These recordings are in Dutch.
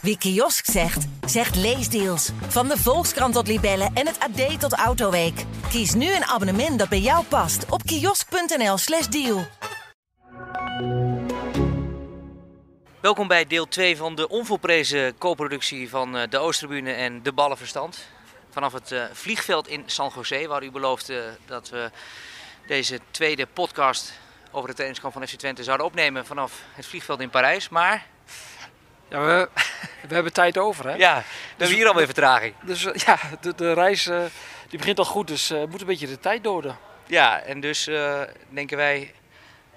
Wie kiosk zegt, zegt leesdeals. Van de Volkskrant tot Libellen en het AD tot Autoweek. Kies nu een abonnement dat bij jou past op kiosk.nl/slash deal. Welkom bij deel 2 van de onvolprezen co-productie van eh, de Oosterbuene en de Ballenverstand. Vanaf het eh, vliegveld in San Jose, waar u beloofde dat we deze tweede podcast over het trainingskamp van FC Twente zouden opnemen vanaf het vliegveld in Parijs. Maar Ja, we, we hebben tijd over, hè? ja, we hebben hier alweer vertraging. Dus eh, ja, de, de reis eh, die begint al goed, dus eh moet een beetje de tijd doden. Ja, en dus denken wij,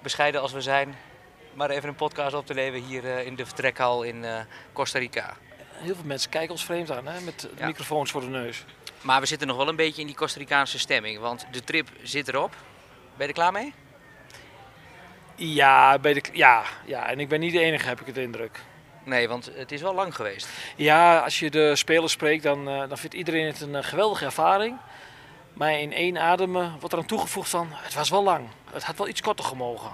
bescheiden als we zijn, maar even een podcast op te nemen hier in de vertrekhal in Costa Rica. Heel veel mensen kijken ons vreemd aan, hè? Met Ja. microfoons voor de neus. Maar we zitten nog wel een beetje in die Costa Ricaanse stemming, want de trip zit erop. Ben je er klaar mee? Ja, bij de, ja, ja, en ik ben niet de enige, heb ik het indruk. Nee, want het is wel lang geweest. Ja, als je de spelers spreekt, dan, eh, dan vindt iedereen het een eh, geweldige ervaring. Maar in één adem eh, wordt er aan toegevoegd van, het was wel lang. Het had wel iets korter gemogen.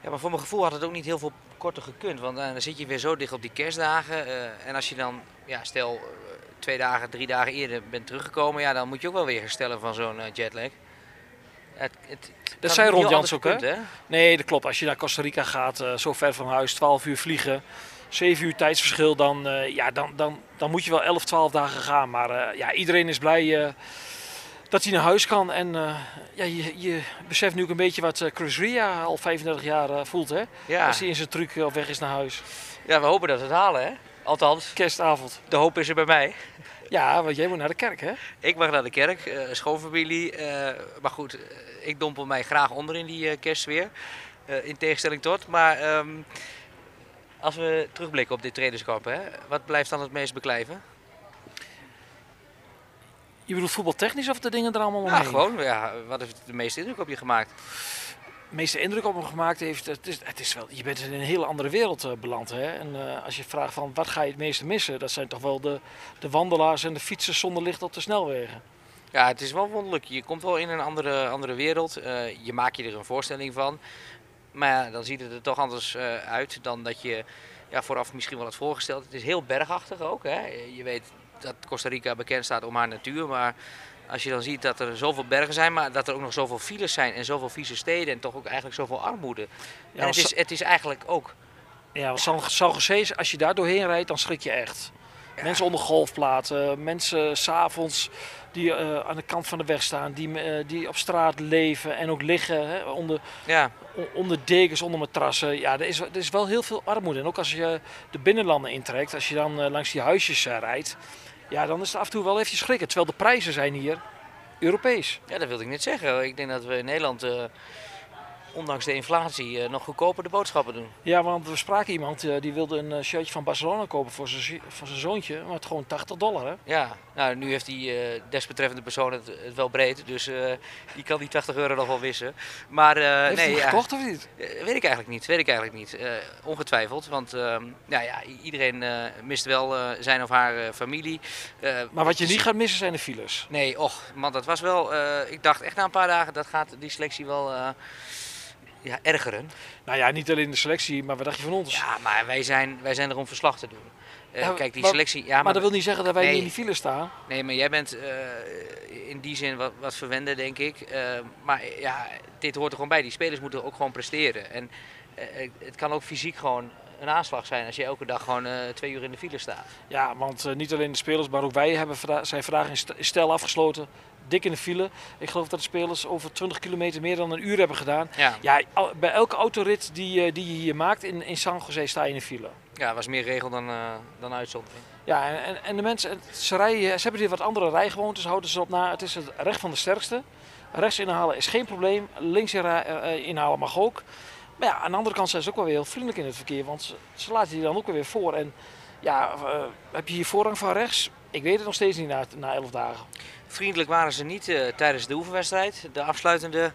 Ja, maar voor mijn gevoel had het ook niet heel veel korter gekund. Want eh, dan zit je weer zo dicht op die kerstdagen. en als je dan, ja, stel, twee dagen, drie dagen eerder bent teruggekomen, ja, dan moet je ook wel weer herstellen van zo'n jetlag. Het, het, Dat had zei heel Ron anders Jans ook, hè? Nee, dat klopt. Als je naar Costa Rica gaat, zo ver van huis, 12 uur vliegen, 7 uur tijdsverschil, dan, eh, ja, dan, dan, dan moet je wel 11, 12 dagen gaan. Maar eh, ja, iedereen is blij eh, dat hij naar huis kan. En ja, je, je beseft nu ook een beetje wat Chris Ria al 35 jaar voelt, hè? Ja. Als hij in zijn truc op weg is naar huis. ja, we hopen dat we het halen, hè? Althans, Kerstavond. de hoop is er bij mij. Ja, want jij moet naar de kerk, hè? Ik mag naar de kerk, eh, schoonfamilie. maar goed, ik dompel mij graag onder in die kerstsfeer. In tegenstelling tot. Maar ehm, als we terugblikken op dit trainingskamp, hè, wat blijft dan het meest beklijven? Je bedoelt voetbaltechnisch of de dingen er allemaal Ja, omheen? gewoon. Ja, wat heeft de meeste indruk op je gemaakt? de meeste indruk op hem gemaakt heeft, het is, het is wel, je bent in een hele andere wereld eh, beland. Hè? En eh, als je vraagt van wat ga je het meeste missen, dat zijn toch wel de, de wandelaars en de fietsers zonder licht op de snelwegen. Ja, het is wel wonderlijk. Je komt wel in een andere, andere wereld. Eh, je maakt je er een voorstelling van. Maar ja, dan ziet het er toch anders eh, uit dan dat je ja, vooraf misschien wel had voorgesteld. Het is heel bergachtig ook. Hè? Je weet dat Costa Rica bekend staat om haar natuur. Maar als je dan ziet dat er zoveel bergen zijn, maar dat er ook nog zoveel files zijn en zoveel vieze steden en toch ook eigenlijk zoveel armoede. Ja, en het is, het is eigenlijk ook. Ja, San, als je daar doorheen rijdt, dan schrik je echt. Mensen onder golfplaten, mensen s'avonds die eh, aan de kant van de weg staan, die, eh, die op straat leven en ook liggen hè, onder, Ja, onder dekens, onder matrassen. Ja, er is, er is wel heel veel armoede. En ook als je de binnenlanden intrekt, als je dan eh, langs die huisjes rijdt, ja, dan is het af en toe wel even schrikken. Terwijl de prijzen zijn hier Europees. ja, dat wilde ik net zeggen. Ik denk dat we in Nederland, eh, ondanks de inflatie, eh, nog goedkoper de boodschappen doen. Ja, want we spraken iemand eh, die wilde een eh, shirtje van Barcelona kopen voor zijn, zi- voor zijn zoontje, maar het gewoon 80 dollar. Hè? Ja, nou nu heeft die desbetreffende persoon het, het wel breed, dus die kan die 80 euro nog wel wissen. Maar eh, Heeft nee, hij ja, gekocht of niet? weet ik eigenlijk niet, weet ik eigenlijk niet. Ongetwijfeld, want ehm, ja, ja, iedereen mist wel zijn of haar familie. Maar wat je niet gaat missen zijn de files. Nee, och, man, dat was wel, ik dacht echt na een paar dagen, dat gaat die selectie wel ja, ergeren. Nou ja, niet alleen de selectie, maar wat dacht je van ons? Ja, maar wij zijn, wij zijn er om verslag te doen. Eh, Ja, kijk, die maar- selectie, ja, maar, dat wil niet zeggen dat wij Nee. niet in die file staan. Nee, maar jij bent eh, in die zin wat, wat verwender, denk ik. Eh, maar ja, dit hoort er gewoon bij. Die spelers moeten ook gewoon presteren. En het kan ook fysiek gewoon een aanslag zijn als je elke dag gewoon eh, twee uur in de file staat. Ja, want eh, niet alleen de spelers, maar ook wij hebben vra- zijn vandaag in st- stijl afgesloten. Dik in de file. Ik geloof dat de spelers over 20 kilometer meer dan een uur hebben gedaan. Ja, Ja, bij elke autorit die, eh, die je hier maakt in, in San Jose sta je in de file. ja was meer regel dan, dan uitzondering. Ja, en, en, en de mensen, ze, rijden, ze hebben hier wat andere rijgewoontes, houden ze op na. Het is het recht van de sterkste. Rechts inhalen is geen probleem, links inhalen mag ook. Maar ja, aan de andere kant zijn ze ook wel weer heel vriendelijk in het verkeer, want ze, ze laten je dan ook weer voor. En ja, eh, heb je hier voorrang van rechts? Ik weet het nog steeds niet na, na 11 dagen. Vriendelijk waren ze niet eh, tijdens de oefenwedstrijd. De afsluitende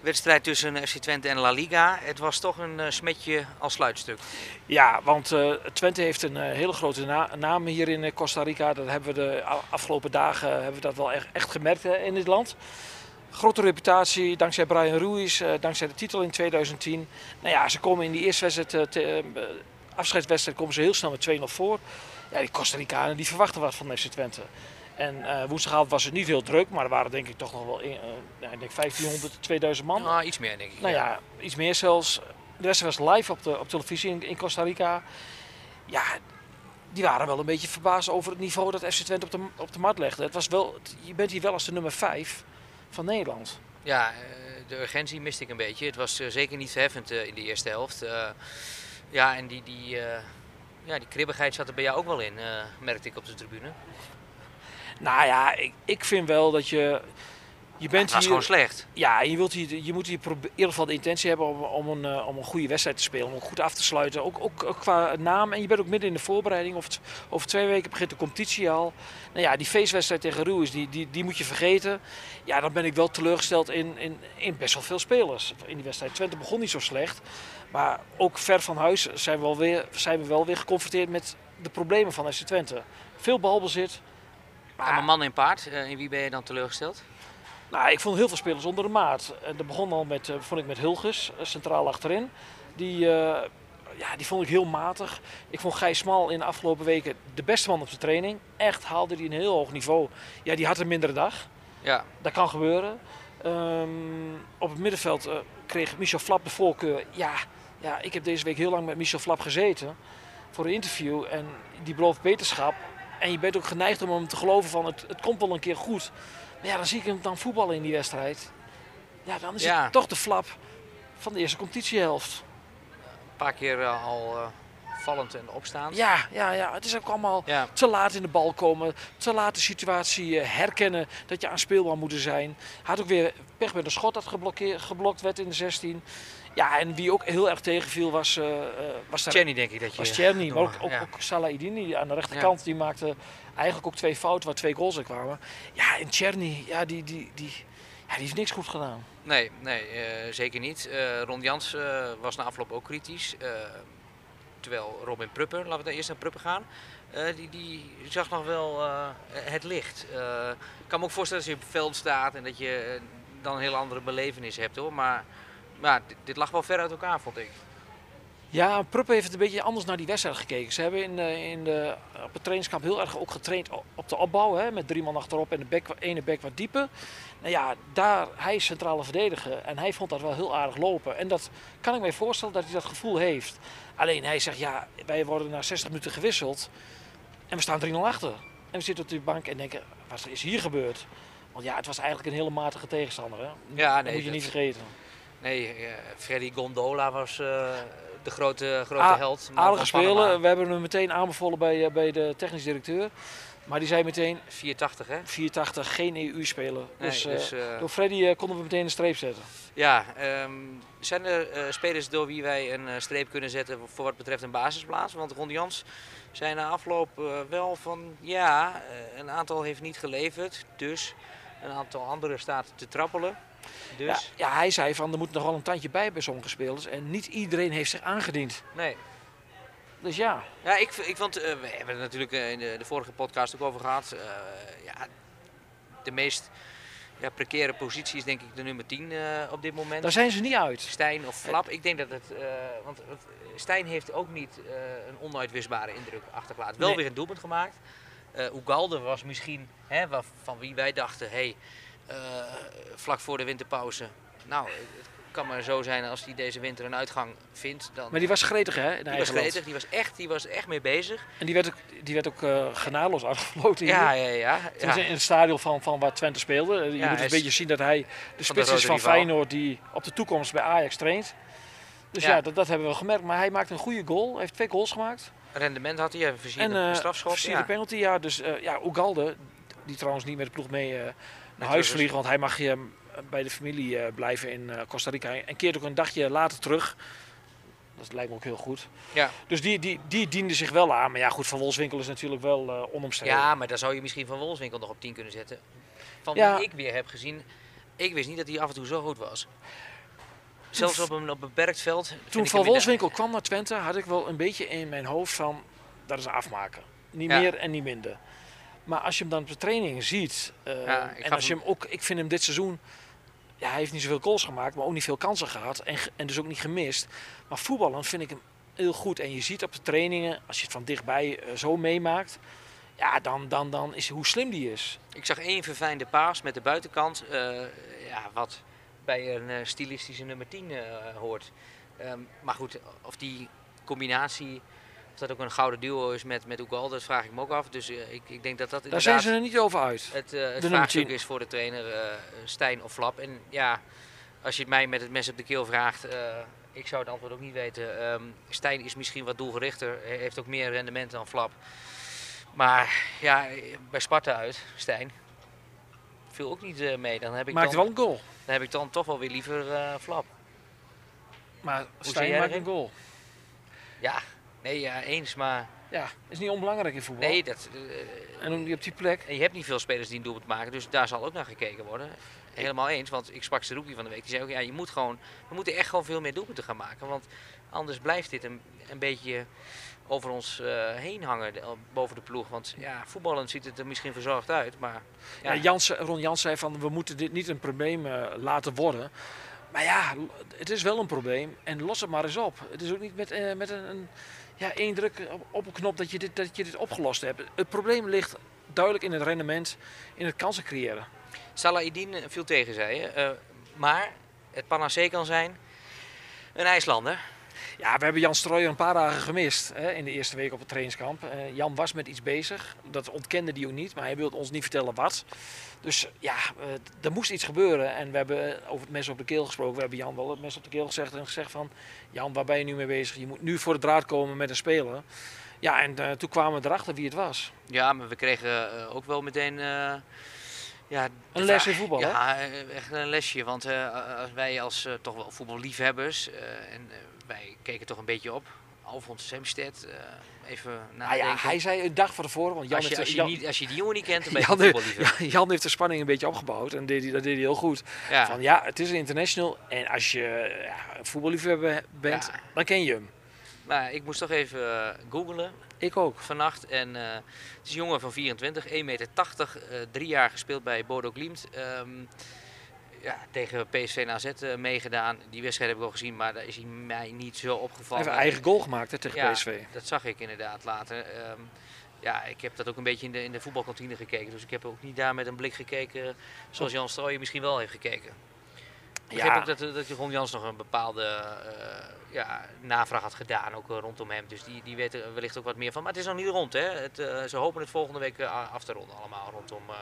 wedstrijd tussen FC Twente en La Liga. Het was toch een eh, smetje als sluitstuk. Ja, want Twente heeft een hele grote na- naam hier in Costa Rica. Dat hebben we de afgelopen dagen hebben we dat wel echt, echt gemerkt in dit land. Grote reputatie, dankzij Brian Ruiz, eh, dankzij de titel in 2010. Nou ja, ze komen in die eerste wedstrijd, eh, te- eh, afscheidswedstrijd, komen ze heel snel met 2-0 voor. ja, die Costa Ricanen die verwachten wat van FC Twente. En eh woensdagavond was het niet heel druk, maar er waren denk ik toch nog wel in, ik denk 1500, 2000 man. Nou, iets meer denk ik. Nou ja, iets meer zelfs. De rest was live op, de, op televisie in, in Costa Rica. Ja, die waren wel een beetje verbaasd over het niveau dat FC Twente op de, op de mat legde. Het was wel, je bent hier wel als de nummer 5 van Nederland. Ja, eh, de urgentie miste ik een beetje. Het was eh, zeker niet verheffend eh, in de eerste helft. Ja, en die, die, ja, die kribbigheid zat er bij jou ook wel in, merkte ik op de tribune. Nou ja, ik, ik vind wel dat je... Je bent was hier, gewoon slecht. Ja, je, wilt hier, je moet hier in ieder geval de intentie hebben om, om, een, eh, om een goede wedstrijd te spelen. Om goed af te sluiten. Ook, ook, ook qua naam. En je bent ook midden in de voorbereiding. Of het- over twee weken begint de competitie al. Nou ja, die feestwedstrijd tegen Ruis, die, die, die moet je vergeten. Ja, dan ben ik wel teleurgesteld in, in, in best wel veel spelers. In die wedstrijd. Twente begon niet zo slecht. Maar ook ver van huis zijn we, wel weer, zijn we wel weer geconfronteerd met de problemen van FC Twente. Veel balbezit. Maar een man in paard, eh, in wie ben je dan teleurgesteld? Nou, ik vond heel veel spelers onder de maat. En dat begon al met, eh, vond ik met Hilgers, eh, centraal achterin. Die, eh, ja, die vond ik heel matig. Ik vond Gijs Smal in de afgelopen weken de beste man op de training. Echt haalde hij een heel hoog niveau. Ja, die had een mindere dag. Ja, Dat kan gebeuren. Ehm, op het middenveld kreeg Michel Flap de voorkeur. Ja, ja, ik heb deze week heel lang met Michel Flap gezeten voor een interview. En die belooft beterschap. En je bent ook geneigd om hem te geloven van het, het komt wel een keer goed. Maar ja, dan zie ik hem dan voetballen in die wedstrijd. Ja, dan is Ja. het toch de flap van de eerste competitiehelft. een paar keer eh, al eh, vallend en opstaand. Ja, ja, ja, het is ook allemaal Ja. te laat in de bal komen. Te laat de situatie eh, herkennen dat je aanspeelbaar moet zijn. Hij had ook weer pech met een schot dat geblokkeerd, geblokt werd in de 16. Ja, en wie ook heel erg tegenviel was, eh, was, Tjerny denk ik dat je... was Tjerni. Maar ook, ook, ja. ook aan de rechterkant. Die maakte eigenlijk ook twee fouten waar twee goals in kwamen. Ja, en Tjerni, ja, die, die, die, ja, die heeft niks goed gedaan. Nee, nee eh, zeker niet. Eh Ron Jans was na afloop ook kritisch. terwijl Robin Prupper, laten we daar eerst naar Prupper gaan, die, die zag nog wel het licht. Ik kan me ook voorstellen dat je op het veld staat en dat je dan een heel andere belevenis hebt hoor. Maar ja, dit, dit lag wel ver uit elkaar vond ik. Ja, Pruppen heeft een beetje anders naar die wedstrijd gekeken. Ze hebben in de, in de, op het trainingskamp heel erg ook getraind op de opbouw. Hè, met drie man achterop en de bek, ene bek wat dieper. Nou ja, daar, hij is centrale verdediger en hij vond dat wel heel aardig lopen. En dat kan ik me voorstellen dat hij dat gevoel heeft. Alleen hij zegt, ja, wij worden na 60 minuten gewisseld en we staan 3-0 achter. En we zitten op die bank en denken, wat is hier gebeurd? Want ja, het was eigenlijk een hele matige tegenstander. Hè? Ja, dat nee, moet je dat- niet vergeten. Nee, eh, Freddy Gondola was eh, de grote, grote held. Aardige spelen. We hebben hem meteen aanbevolen bij, eh, bij de technisch directeur. Maar die zei meteen 480 hè? 480 geen EU-speler. Nee, dus, dus, door Freddy konden we meteen een streep zetten. Ja, ehm, zijn er spelers door wie wij een streep kunnen zetten voor wat betreft een basisplaats? Want Ron Jans zei na afloop wel van ja, een aantal heeft niet geleverd, dus een aantal anderen staat te trappelen. Ja, Dus ja, hij zei van er moet nog wel een tandje bij bij sommige spelers. En niet iedereen heeft zich aangediend. nee. Dus ja, Ja, ik, ik vond, eh, we hebben het natuurlijk eh, in de, de vorige podcast ook over gehad. eh, ja, de meest ja, precaire positie is denk ik de nummer 10 eh, op dit moment. daar zijn ze niet uit. Stijn of Flap. Ik denk dat het. want Stijn heeft ook niet een onuitwisbare indruk achtergelaten. Wel Nee. weer een doelpunt gemaakt. Ugalde was misschien hè, van wie wij dachten: hey, vlak voor de winterpauze. Nou, het kan maar zo zijn als hij deze winter een uitgang vindt. Dan, Maar die was gretig hè, in die was land. gretig, die was echt, die was echt mee bezig. En die werd ook, die werd ook eh genadeloos afgefloten hier. Ja, ja, ja. In het stadion van, van waar Twente speelde. Je Ja, moet een beetje zien dat hij de spits is van. Feyenoord die op de toekomst bij Ajax traint. Dus ja, Ja. dat, dat hebben we gemerkt. Maar hij maakt een goede goal. Hij heeft twee goals gemaakt. Rendement had hij, een En versierde eh strafschop. versierde Ja. penalty, ja. Dus eh, ja, Ugalde, die trouwens niet met de ploeg mee eh, naar huis is. vliegen. Want hij mag hier bij de familie eh, blijven in eh, Costa Rica. En keert ook een dagje later terug. Dat lijkt me ook heel goed. Ja. Dus die, die, die diende zich wel aan. Maar ja, goed, Van Wolfswinkel is natuurlijk wel eh onomstreden. Ja, maar daar zou je misschien van Wolfswinkel nog op 10 kunnen zetten. Van Ja. wie ik weer heb gezien, ik wist niet dat hij af en toe zo goed was. Zelfs op een op een beperkt veld. Toen Van Wolfswinkel kwam naar Twente, had ik wel een beetje in mijn hoofd van, dat is afmaken. Niet Ja. meer en niet minder. Maar als je hem dan op de training ziet, eh, Ja, en als je hem ook, ik vind hem dit seizoen, ja, hij heeft niet zoveel goals gemaakt, maar ook niet veel kansen gehad en, en dus ook niet gemist. Maar voetballen vind ik hem heel goed. En je ziet op de trainingen, als je het van dichtbij eh, zo meemaakt, ja, dan, dan, dan is hoe slim die is. Ik zag één verfijnde paas met de buitenkant. eh, ja, wat bij een stilistische nummer 10 eh, hoort. Ehm, maar goed, of die combinatie, of dat ook een gouden duo is met, met Ugal, dat vraag ik me ook af. Dus eh, ik, ik denk dat dat Daar zijn ze er niet over uit. het, eh, het nummer vraagstuk 10. is voor de trainer eh, Stijn of Flap. En ja, als je het mij met het mes op de keel vraagt, ik zou het antwoord ook niet weten. Ehm, Stijn is misschien wat doelgerichter, he- heeft ook meer rendement dan Flap. Maar ja, bij Sparta uit, Stijn, viel ook niet mee. Dan heb, ik Maakt dan, wel een goal. dan heb ik dan toch wel weer liever Flap. Maar Stijn maakt een goal. Ja, nee, ja, eens. Maar Ja, is niet onbelangrijk in voetbal. nee, dat, eh, En op die plek. En je hebt niet veel spelers die een doelpunt maken, dus daar zal ook naar gekeken worden. Helemaal eens, want ik sprak Seruki van de week. Die zei ook, ja, je moet gewoon, we moeten echt gewoon veel meer doelpunten gaan maken. Want anders blijft dit een, een beetje over ons eh, heen hangen, boven de ploeg. Want ja, voetballend ziet het er misschien verzorgd uit, maar... Ja. Ja, Jans, Ron Jans zei van we moeten dit niet een probleem eh, laten worden. Maar ja, het is wel een probleem en los het maar eens op. Het is ook niet met, met een, een ja, één druk op, een knop dat je, dit, dat je dit opgelost hebt. Het probleem ligt duidelijk in het rendement, in het kansen creëren. Salahidin eh, viel tegen, zei je. Eh, maar het panacee kan zijn een IJslander. Ja, we hebben Jan Strooijer een paar dagen gemist hè, in de eerste week op het trainingskamp. Eh, Jan was met iets bezig, dat ontkende hij ook niet, maar hij wilde ons niet vertellen wat. Dus ja, eh, er moest iets gebeuren en we hebben over het mes op de keel gesproken. We hebben Jan wel het mes op de keel gezegd en gezegd van... Jan, waar ben je nu mee bezig? Je moet nu voor de draad komen met een speler. Ja, en eh, toen kwamen we erachter wie het was. Ja, maar we kregen eh, ook wel meteen... eh, ja, Een les in voetbal, hè? Ja, eh, echt een lesje. Want eh, als wij als eh, toch wel voetballiefhebbers... eh, en eh, wij keken toch een beetje op. Alfons Semstedt, eh, even Nou nadenken. ja, hij zei een dag van tevoren, want Jan, als, je, heeft, als, je Jan, niet, als je die jongen niet kent, dan ben je Jan, geen heeft, voetballiefhebber. ja, Jan heeft de spanning een beetje opgebouwd en deed dat deed hij heel goed. Ja. Van ja, het is een international en als je ja, voetballiefhebber bent, Ja. dan ken je hem. Maar ik moest toch even eh, googlen Ik ook. vannacht. En eh, het is een jongen van 24, 1,80 meter, eh, drie jaar gespeeld bij Bodo Glimt. Ehm, ja, tegen PSV en AZ eh, meegedaan. Die wedstrijd heb ik al gezien, maar daar is hij mij niet zo Hij opgevallen. heeft een eigen goal gemaakt hè, tegen Ja, PSV. dat zag ik inderdaad later. Ehm, ja, ik heb dat ook een beetje in de, in de voetbalkantine gekeken. Dus ik heb ook niet daar met een blik gekeken zoals Jan Strooijen misschien wel heeft gekeken. Ik Ja. begreep ook dat, dat Ron Jans nog een bepaalde eh, ja, navraag had gedaan, ook eh, rondom hem. Dus die, die weet er wellicht ook wat meer van. Maar het is nog niet rond, hè. Het, eh, ze hopen het volgende week eh, af te ronden allemaal rondom eh,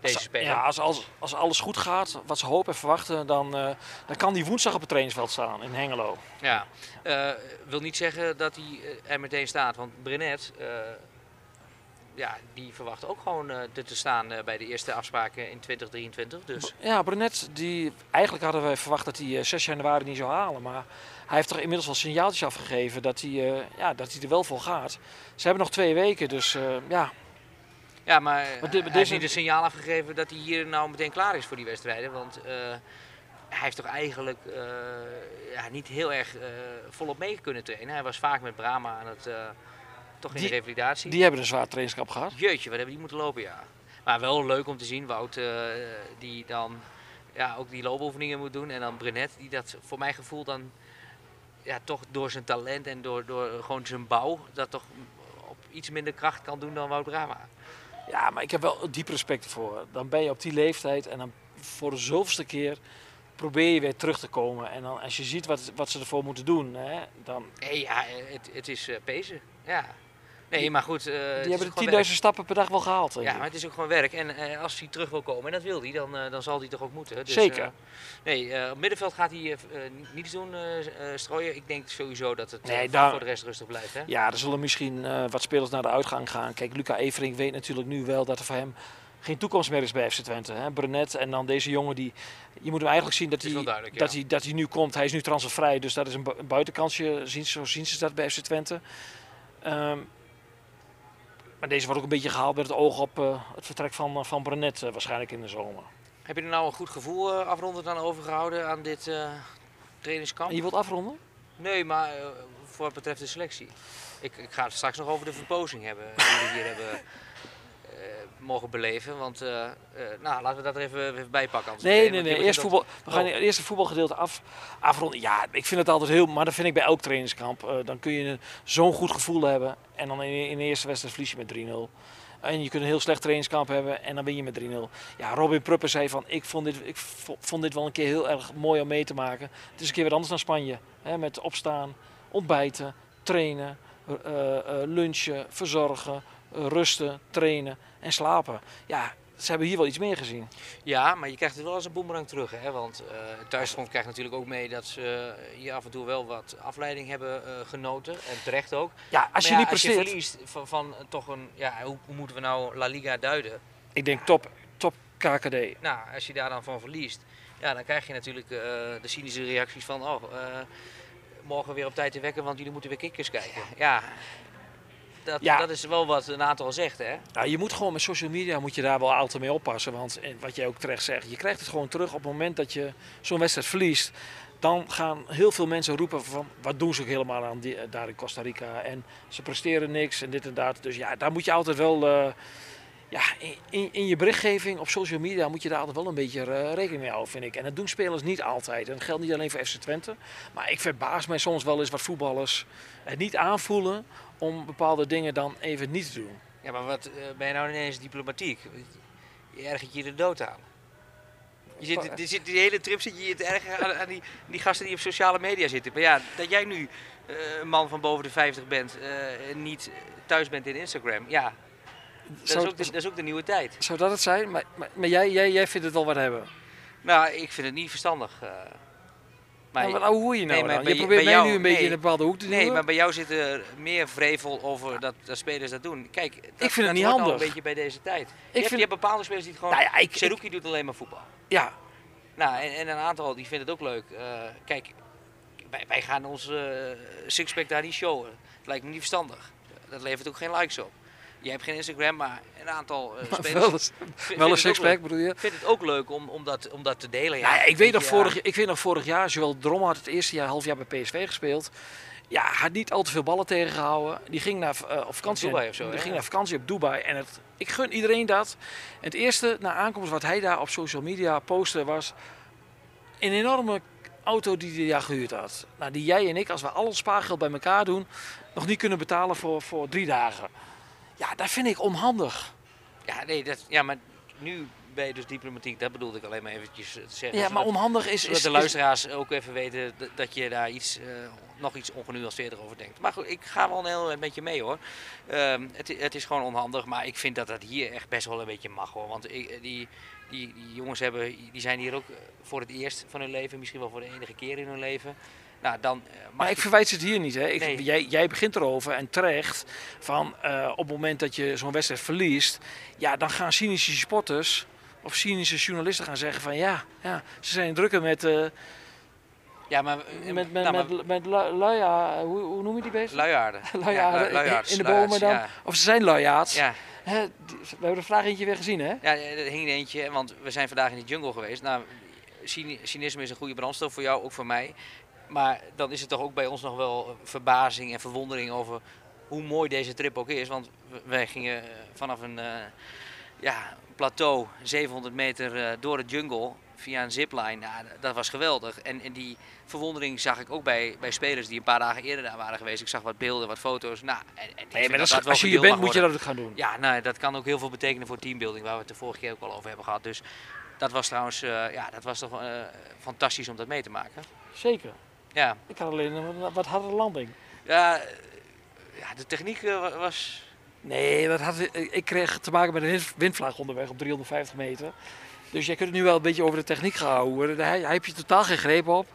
deze Als, speler. ja, als, als, als alles goed gaat, wat ze hopen en verwachten, dan, eh, dan kan die woensdag op het trainingsveld staan in Hengelo. Ja, eh, wil niet zeggen dat hij eh, er meteen staat, want Brenet, eh, ja, die verwacht ook gewoon eh, er te staan eh, bij de eerste afspraken in 2023. Dus Ja, Brunet, die, eigenlijk hadden wij verwacht dat hij eh, 6 januari niet zou halen. Maar hij heeft toch inmiddels wel signaaltjes afgegeven dat hij, eh, ja, dat hij er wel voor gaat. Ze hebben nog twee weken, dus eh, ja. ja, maar dit- hij heeft niet een signaal afgegeven dat hij hier nou meteen klaar is voor die wedstrijden. Want eh, hij heeft toch eigenlijk eh, ja, niet heel erg eh, volop mee kunnen trainen. Hij was vaak met Brahma aan het, eh, toch in Die- de revalidatie. Die hebben een zwaar trainingskamp gehad. Jeetje, wat hebben die moeten lopen, ja. Maar wel leuk om te zien, Wout, eh, die dan ja, ook die loopoefeningen moet doen. En dan Brenet, die dat voor mijn gevoel dan ja, toch door zijn talent en door, door gewoon zijn bouw, dat toch op iets minder kracht kan doen dan Wout Brama. Ja, maar ik heb wel diep respect voor. Dan ben je op die leeftijd en dan voor de zoveelste keer probeer je weer terug te komen. En dan als je ziet wat, wat ze ervoor moeten doen, hè, dan... Ja, het, het is eh pezen. Ja. Nee, maar goed. eh, Die hebben de werk. 10.000 stappen per dag wel gehaald. Ja, maar het is ook gewoon werk. En eh, als hij terug wil komen, en dat wil hij, dan, eh, dan zal hij toch ook moeten. Dus, Zeker. nee, op middenveld gaat hij niets doen, strooien. Ik denk sowieso dat het Nee, daar- voor de rest rustig blijft. Hè? Ja, er zullen misschien wat spelers naar de uitgang gaan. Kijk, Luca Evering weet natuurlijk nu wel dat er voor hem geen toekomst meer is bij FC Twente. Hè? Brunet en dan deze jongen die... Je moet hem eigenlijk zien dat hij, dat, hij, dat hij nu komt. Hij is nu transfervrij, dus dat is een, bu- een buitenkansje. Zien, zo zien ze dat bij FC Twente. Ehm, maar deze wordt ook een beetje gehaald met het oog op eh, het vertrek van, eh, van Brunet eh, waarschijnlijk in de zomer. Heb je er nou een goed gevoel afrondend aan overgehouden aan dit trainingskamp? En je wilt afronden? Nee, maar voor wat betreft de selectie. Ik, ik ga het straks nog over de verpozing hebben die we hier hebben. Mogen beleven. Want uh, nou, laten we dat er even, even bij pakken. Nee, nee, nee. Eerst voetbal, we gaan oh. eerst het voetbalgedeelte af, afronden. Ja, ik vind het altijd heel... Maar dat vind ik bij elk trainingskamp. Uh, dan kun je zo'n goed gevoel hebben. En dan in, in de eerste wedstrijd verlies je met 3-0. En je kunt een heel slecht trainingskamp hebben en dan win je met 3-0. Ja, Robin Pruppen zei van, ik vond, dit, ik vond dit wel een keer heel erg mooi om mee te maken. Het is een keer weer anders dan Spanje. Hè, met opstaan, ontbijten, trainen, uh, uh, lunchen, verzorgen, rusten, trainen en slapen. Ja, ze hebben hier wel iets meer gezien. Ja, maar je krijgt het wel als een boemerang terug. Hè? Want uh, thuisfront krijgt natuurlijk ook mee dat ze hier af en toe wel wat afleiding hebben uh, genoten. En terecht ook. Ja, als je ja, niet als presteert... je verliest van, van, toch een... Ja, hoe, hoe, moeten we nou La Liga duiden? Ik denk top, top KKD. Nou, als je daar dan van verliest, ja, dan krijg je natuurlijk uh, de cynische reacties van... Oh, morgen weer op tijd te wekken, want jullie moeten weer kikkers kijken. Ja, dat, ja. dat is wel wat een aantal zegt, hè? Nou, je moet gewoon met social media moet je daar wel altijd mee oppassen. Want wat jij ook terecht zegt, je krijgt het gewoon terug op het moment dat je zo'n wedstrijd verliest. Dan gaan heel veel mensen roepen van wat doen ze ook helemaal aan die, daar in Costa Rica. En ze presteren niks en dit en dat. Dus ja, daar moet je altijd wel... Uh, ja, in, in, je berichtgeving op social media moet je daar altijd wel een beetje uh, rekening mee houden, vind ik. En dat doen spelers niet altijd. En dat geldt niet alleen voor FC Twente. Maar ik verbaas mij soms wel eens wat voetballers het niet aanvoelen om bepaalde dingen dan even niet te doen. Ja, maar wat uh, ben je nou ineens diplomatiek? Je ergert je de dood aan. Je zit, die, zit, die hele trip zit je te ergeren aan, die, die, gasten die op sociale media zitten. Maar ja, dat jij nu uh, een man van boven de 50 bent en uh, niet thuis bent in Instagram. Ja, dat, Zou, is ook de, dat is ook de nieuwe tijd. Zou dat het zijn? Maar, maar, maar jij, jij, jij vindt het wel wat hebben? Nou, ik vind het niet verstandig. Maar, nou, hoe je nou nee, Je probeert mij jou, nu een beetje in een bepaalde hoek te doen. Nee, maar bij jou zit er meer vrevel over dat, dat spelers dat doen. Kijk, dat, ik vind het niet handig. een beetje bij deze tijd. Ik je, hebt, je hebt bepaalde spelers die het gewoon... Nou ja, ik, Seruki doet alleen maar voetbal. Ja. Nou, en, en een aantal die vinden het ook leuk. Uh, kijk, wij, wij gaan ons uh, sixpack daar niet showen. Het lijkt me niet verstandig. Dat levert ook geen likes op. Je hebt geen Instagram, maar een aantal uh, spelers. wel, een sixpack bedoel je? Ik vind het ook leuk om, om, dat, om dat te delen. Ja, ja ik, weet nog vorig, ik weet nog vorig jaar, zowel Drom had het eerste jaar, half jaar bij PSV gespeeld. Ja, had niet al te veel ballen tegengehouden. Die ging naar uh, op vakantie. Op Dubai of zo, die ging naar vakantie op Dubai. En het, ik gun iedereen dat. En het eerste na aankomst wat hij daar op social media postte was een enorme auto die hij daar gehuurd had. Nou, die jij en ik, als we al ons spaargeld bij elkaar doen, nog niet kunnen betalen voor, voor drie dagen. Ja, dat vind ik onhandig. Ja, nee, dat, ja, maar nu ben je dus diplomatiek. Dat bedoelde ik alleen maar eventjes te zeggen. Ja, maar onhandig is... Zodat de luisteraars ook even weten dat je daar iets, uh, nog iets ongenuanceerder over denkt. Maar goed, ik ga wel een heel een beetje mee hoor. Um, het, het, is gewoon onhandig, maar ik vind dat dat hier echt best wel een beetje mag hoor. Want ik, die, die, die jongens hebben, die zijn hier ook voor het eerst van hun leven, misschien wel voor de enige keer in hun leven. Nou, dan, uh, maar ik verwijt het hier niet. Hè? Ik, jij, jij, begint erover en terecht van uh, op het moment dat je zo'n wedstrijd verliest, ja, dan gaan cynische sporters of cynische journalisten gaan zeggen van ja, ja ze zijn drukker met. Uh, ja, maar, met, met, nou, met, met, met luia, hoe, hoe noem je die beest? Luiaarden. luiaarden ja, in, de bomen dan. Ja. Of ze zijn luiaards. Ja. Hè, we hebben de vraag eentje weer gezien, hè? Ja, er hing eentje, want we zijn vandaag in de jungle geweest. Nou, cynisme is een goede brandstof voor jou, ook voor mij. Maar dan is het toch ook bij ons nog wel verbazing en verwondering over hoe mooi deze trip ook is. Want wij gingen eh, vanaf een uh, ja, plateau, 700 meter uh, door de jungle, via een zipline. Ja, dat was geweldig. En, en, die verwondering zag ik ook bij, bij spelers die een paar dagen eerder daar waren geweest. Ik zag wat beelden, wat foto's. Nou, en, en nee, maar dat, dat als je hier bent, moet je dat ook gaan doen. Ja, nou, dat kan ook heel veel betekenen voor teambuilding, waar we het de vorige keer ook al over hebben gehad. Dus dat was trouwens uh, ja, dat was toch fantastisch om dat mee te maken. Zeker. Ja. Ik had alleen een wat harde landing. Ja, ja de techniek eh, was... Nee, dat had, ik kreeg te maken met een windvlaag onderweg op 350 meter. Dus jij kunt het nu wel een beetje over de techniek gaan houden. Daar heb je totaal geen greep op.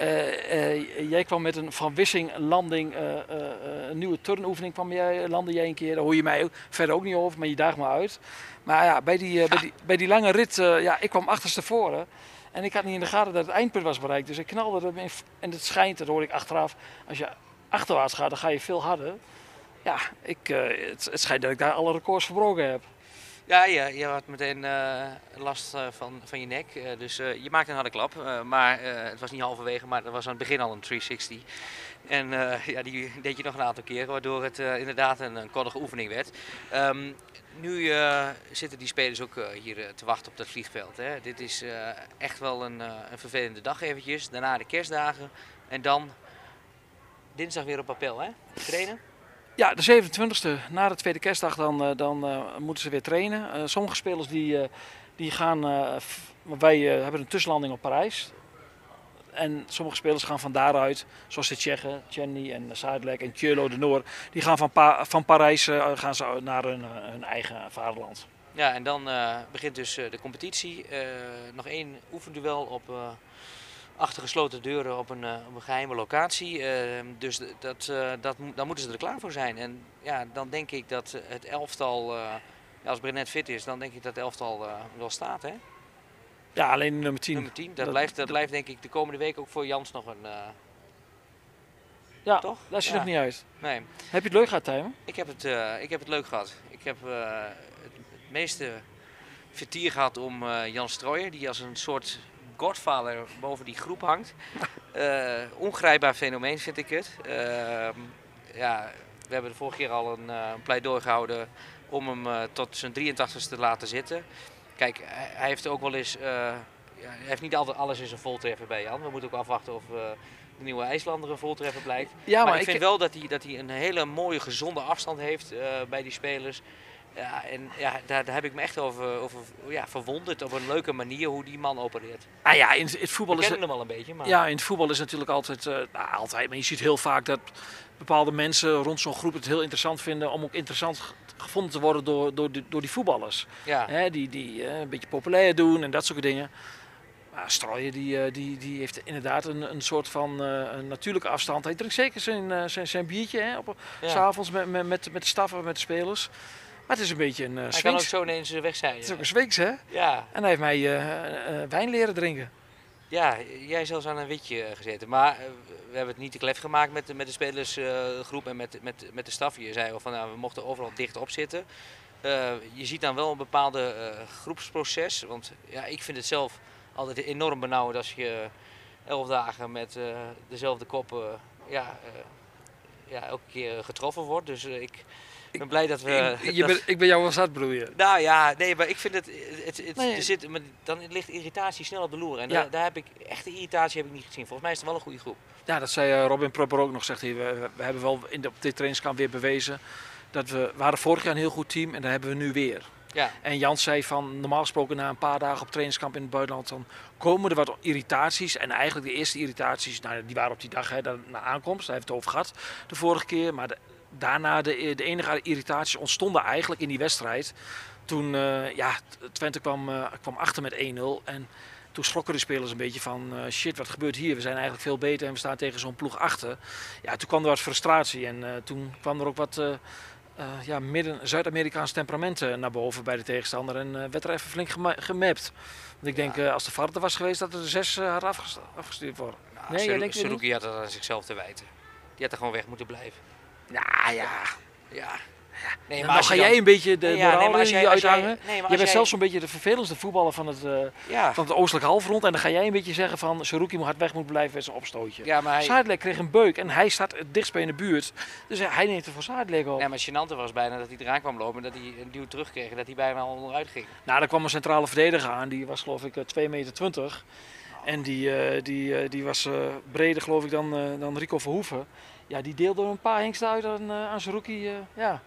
Uh, uh, jij kwam met een van Wissing landing, uh, een nieuwe turnoefening kwam jij, landde jij een keer. Daar hoor je mij verder ook niet over, maar je daagt me uit. Maar ja, bij die, bij die, bij die lange rit, ja, ik kwam achterstevoren. En ik had niet in de gaten dat het eindpunt was bereikt. Dus ik knalde er En het schijnt, dat hoor ik achteraf, als je achterwaarts gaat, dan ga je veel harder. Ja, ik, uh, het, schijnt dat ik daar alle records verbroken heb. Ja, je, je had meteen uh, last uh, van, van je nek. dus je maakte een harde klap. maar het was niet halverwege, maar dat was aan het begin al een 360. En eh, ja, die deed je nog een aantal keer, waardoor het eh, inderdaad een, een koddige oefening werd. Ehm, nu eh, zitten die spelers ook hier te wachten op dat vliegveld. Hè. Dit is echt wel een, een vervelende dag eventjes. Daarna de kerstdagen. En dan dinsdag weer op appel, hè? Trainen. Ja, de 27e, na de tweede kerstdag, dan, dan moeten ze weer trainen. Sommige spelers die, die gaan, wij hebben een tussenlanding op Parijs. En sommige spelers gaan van daaruit, zoals de Tsjechen, Chenny en Zuidlek en Tjölo de Noor, die gaan van, van Parijs eh, gaan ze naar hun, eh, hun eigen vaderland. Ja, en dan eh, begint dus de competitie. Nog één oefenduel op eh, achter gesloten deuren op een, op een geheime locatie. Dus dat, dat, dan moeten ze er klaar voor zijn. En ja, dan denk ik dat het elftal, als Brenet fit is, dan denk ik dat het elftal wel staat. Hè? Ja, alleen nummer 10. Nummer 10. Dat, Dat- blijft, dat blijft denk ik de komende week ook voor Jans nog een... eh, Ja, toch? dat is je Ja. nog niet uit. Nee, Heb je het leuk gehad, Tijmen? ik heb, het, eh, ik heb het leuk gehad. Ik heb eh, het, het meeste vertier gehad om eh, Jan Strooijer, die als een soort godfather boven die groep hangt. Ongrijpbaar fenomeen vind ik het. Ehm, ja, we hebben de vorige keer al een, een pleidooi gehouden om hem tot zijn 83ste te laten zitten. Kijk, hij, heeft ook wel eens. eh, hij heeft niet altijd alles in zijn voltreffer bij Jan. We moeten ook afwachten of eh, de nieuwe IJslander een voltreffer blijkt. Ja, maar, ik vind wel dat hij, dat hij een hele mooie, gezonde afstand heeft eh, bij die spelers. Ja, en ja, daar, daar heb ik me echt over, over ja, verwonderd op een leuke manier hoe die man opereert. Ah ja, in het We voetbal is het... kennen hem al een beetje, maar Ja, in het voetbal is natuurlijk altijd, eh, nou, altijd, maar je ziet heel vaak dat bepaalde mensen rond zo'n groep het heel interessant vinden om ook interessant ge- gevonden te worden door, door, die, door die voetballers. ja. Hè, die die eh, een beetje populair doen en dat soort dingen. Maar Strooijen die, eh, die, die heeft inderdaad een, een soort van een natuurlijke afstand. Hij drinkt zeker zijn, zijn, zijn biertje hè, op, Ja. s'avonds met, met, met, met de staf en met de spelers. Maar het is een beetje een uh, Hij kan ook zo ineens weg zijn. Het is ook een swings, hè? ja. En hij heeft mij eh, eh, wijn leren drinken. ja, jij zelfs aan een witje gezeten. Maar we hebben het niet te klef gemaakt met de, met de spelersgroep en met, met, met de staf. Je zei al van nou, we mochten overal dicht op zitten. Je ziet dan wel een bepaalde groepsproces. Want ja, ik vind het zelf altijd enorm benauwend als je elf dagen met dezelfde kop ja, ja, elke keer getroffen wordt. Dus eh, ik ben blij dat we... ik, je dat- ben, ik ben jou wel zat, nou ja, nee, maar ik vind het, het, het Nee. er zit, maar dan ligt irritatie snel op de loer. En Ja. daar, daar heb ik, echte irritatie heb ik niet gezien. Volgens mij is het wel een goede groep. Ja, dat zei eh, Robin Prupper ook nog. Zegt hij, we, we hebben wel in de, op dit trainingskamp weer bewezen dat we, we hadden vorig jaar een heel goed team en dat hebben we nu weer. Ja, En Jans zei van normaal gesproken na een paar dagen op trainingskamp in het buitenland dan komen er wat irritaties. En eigenlijk de eerste irritaties, nou, die waren op die dag hè, na aankomst, daar heeft het over gehad de vorige keer. Maar de- daarna de, de enige irritaties ontstonden eigenlijk in die wedstrijd. Toen eh, ja, Twente kwam, eh, kwam achter met 1-0 en toen schrokken de spelers een beetje van eh, shit, wat gebeurt hier? We zijn eigenlijk veel beter en we staan tegen zo'n ploeg achter. Ja, toen kwam er wat frustratie en toen kwam er ook wat ja, midden Zuid-Amerikaans temperament naar boven bij de tegenstander en werd er even flink gema- gemapt. Want ik denk, als de VAR er was geweest, dat er de zes had afgest- afgestuurd worden. nou, Nee, had dat aan zichzelf te wijten. Die had er gewoon weg moeten blijven. Ja, ja. Ja. Nee, En maar dan ga jij dan- een beetje de ja, moraal nee, jij- jij- uithangen. nee, je bent jij- zelfs zo'n beetje de vervelendste voetballer van het, eh, Ja, van het oostelijk halfrond. En dan ga jij een beetje zeggen van Saruki moet hard weg moet blijven met zijn opstootje. ja, maar hij... Zadelijk kreeg een beuk en hij staat het dichtst bij in de buurt. Dus hij neemt er voor Zadelijk op. Nee, maar gênante was bijna dat hij eraan kwam lopen en dat hij een duw terugkreeg en dat hij bijna al onderuit ging. Nou, daar kwam een centrale verdediger aan. Die was geloof ik eh, 2,20 meter. En die, eh, die, eh, die was eh, breder geloof ik dan, eh, dan Rico Verhoeven. Ja, die deelde een paar hengsten uit aan, uh, aan Saruki. eh, ja.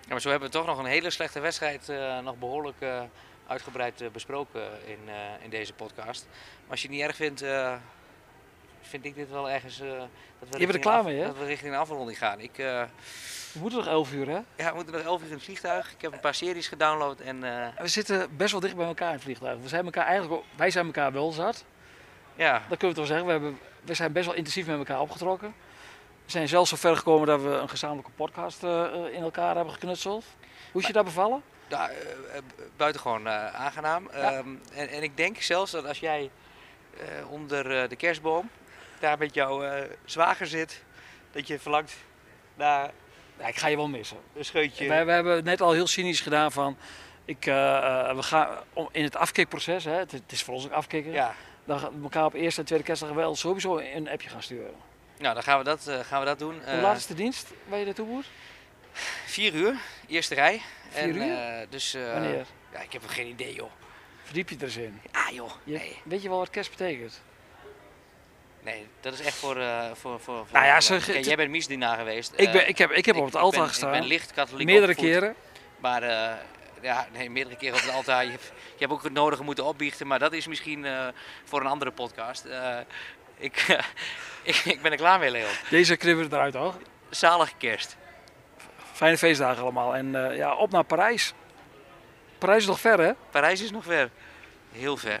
Ja, maar zo hebben we toch nog een hele slechte wedstrijd eh, nog behoorlijk eh, uitgebreid eh, besproken in, eh, in deze podcast. Maar als je het niet erg vindt, eh, vind ik dit wel ergens... eh, dat we bent er klaar af- mee, hè? Dat we richting een afronding gaan. Ik, eh, We moeten nog 11 uur hè. ja, we moeten nog 11 uur in het vliegtuig. Ik heb een paar series gedownload en eh, We zitten best wel dicht bij elkaar in het vliegtuig. We zijn elkaar eigenlijk, wij zijn elkaar wel zat. ja, Dat kunnen we toch zeggen. We, hebben, we zijn best wel intensief met elkaar opgetrokken. We zijn zelfs zo ver gekomen dat we een gezamenlijke podcast eh, eh, in elkaar hebben geknutseld. Hoe is je daar bevallen? nou, buitengewoon aangenaam. Ehm, en, en ik denk zelfs dat als jij onder de kerstboom daar met jouw zwager zit, dat je verlangt naar Ja, ik ga je wel missen. een scheutje. We, we hebben net al heel cynisch gedaan van... Ik, we gaan in het afkikproces, hè, het, het is voor ons ook afkicken, Ja, dan elkaar op eerste en tweede kerstdag wel sowieso een appje gaan sturen. Nou, dan gaan we dat, eh, gaan we dat doen. Hoe Eh, laat is de dienst waar je naartoe moet? Vier uur, eerste rij. Vier en, uur? eh, dus, eh, Wanneer? Ja, ik heb er geen idee, joh. Verdiep je er eens in. Ah, joh. Je- Nee, Weet je wel wat kerst betekent? nee dat is echt voor... eh voor, voor, voor Nou ja, Kijk, het- jij bent misdienaar geweest. Ik, Eh, ben, ik, heb, ik heb op het altaar ben, gestaan. Ik ben licht katholiek meerdere opgevoed, keren. Maar eh, ja, nee, meerdere keren op het altaar. Je hebt, je hebt ook het nodige moeten opbiechten, maar dat is misschien eh, voor een andere podcast. Eh, ik, ik, ik ben er klaar mee, Leon. Deze we eruit hoor. Zalige kerst. Fijne feestdagen allemaal. En eh, ja, op naar Parijs. Parijs is nog ver hè? Parijs is nog ver. Heel ver.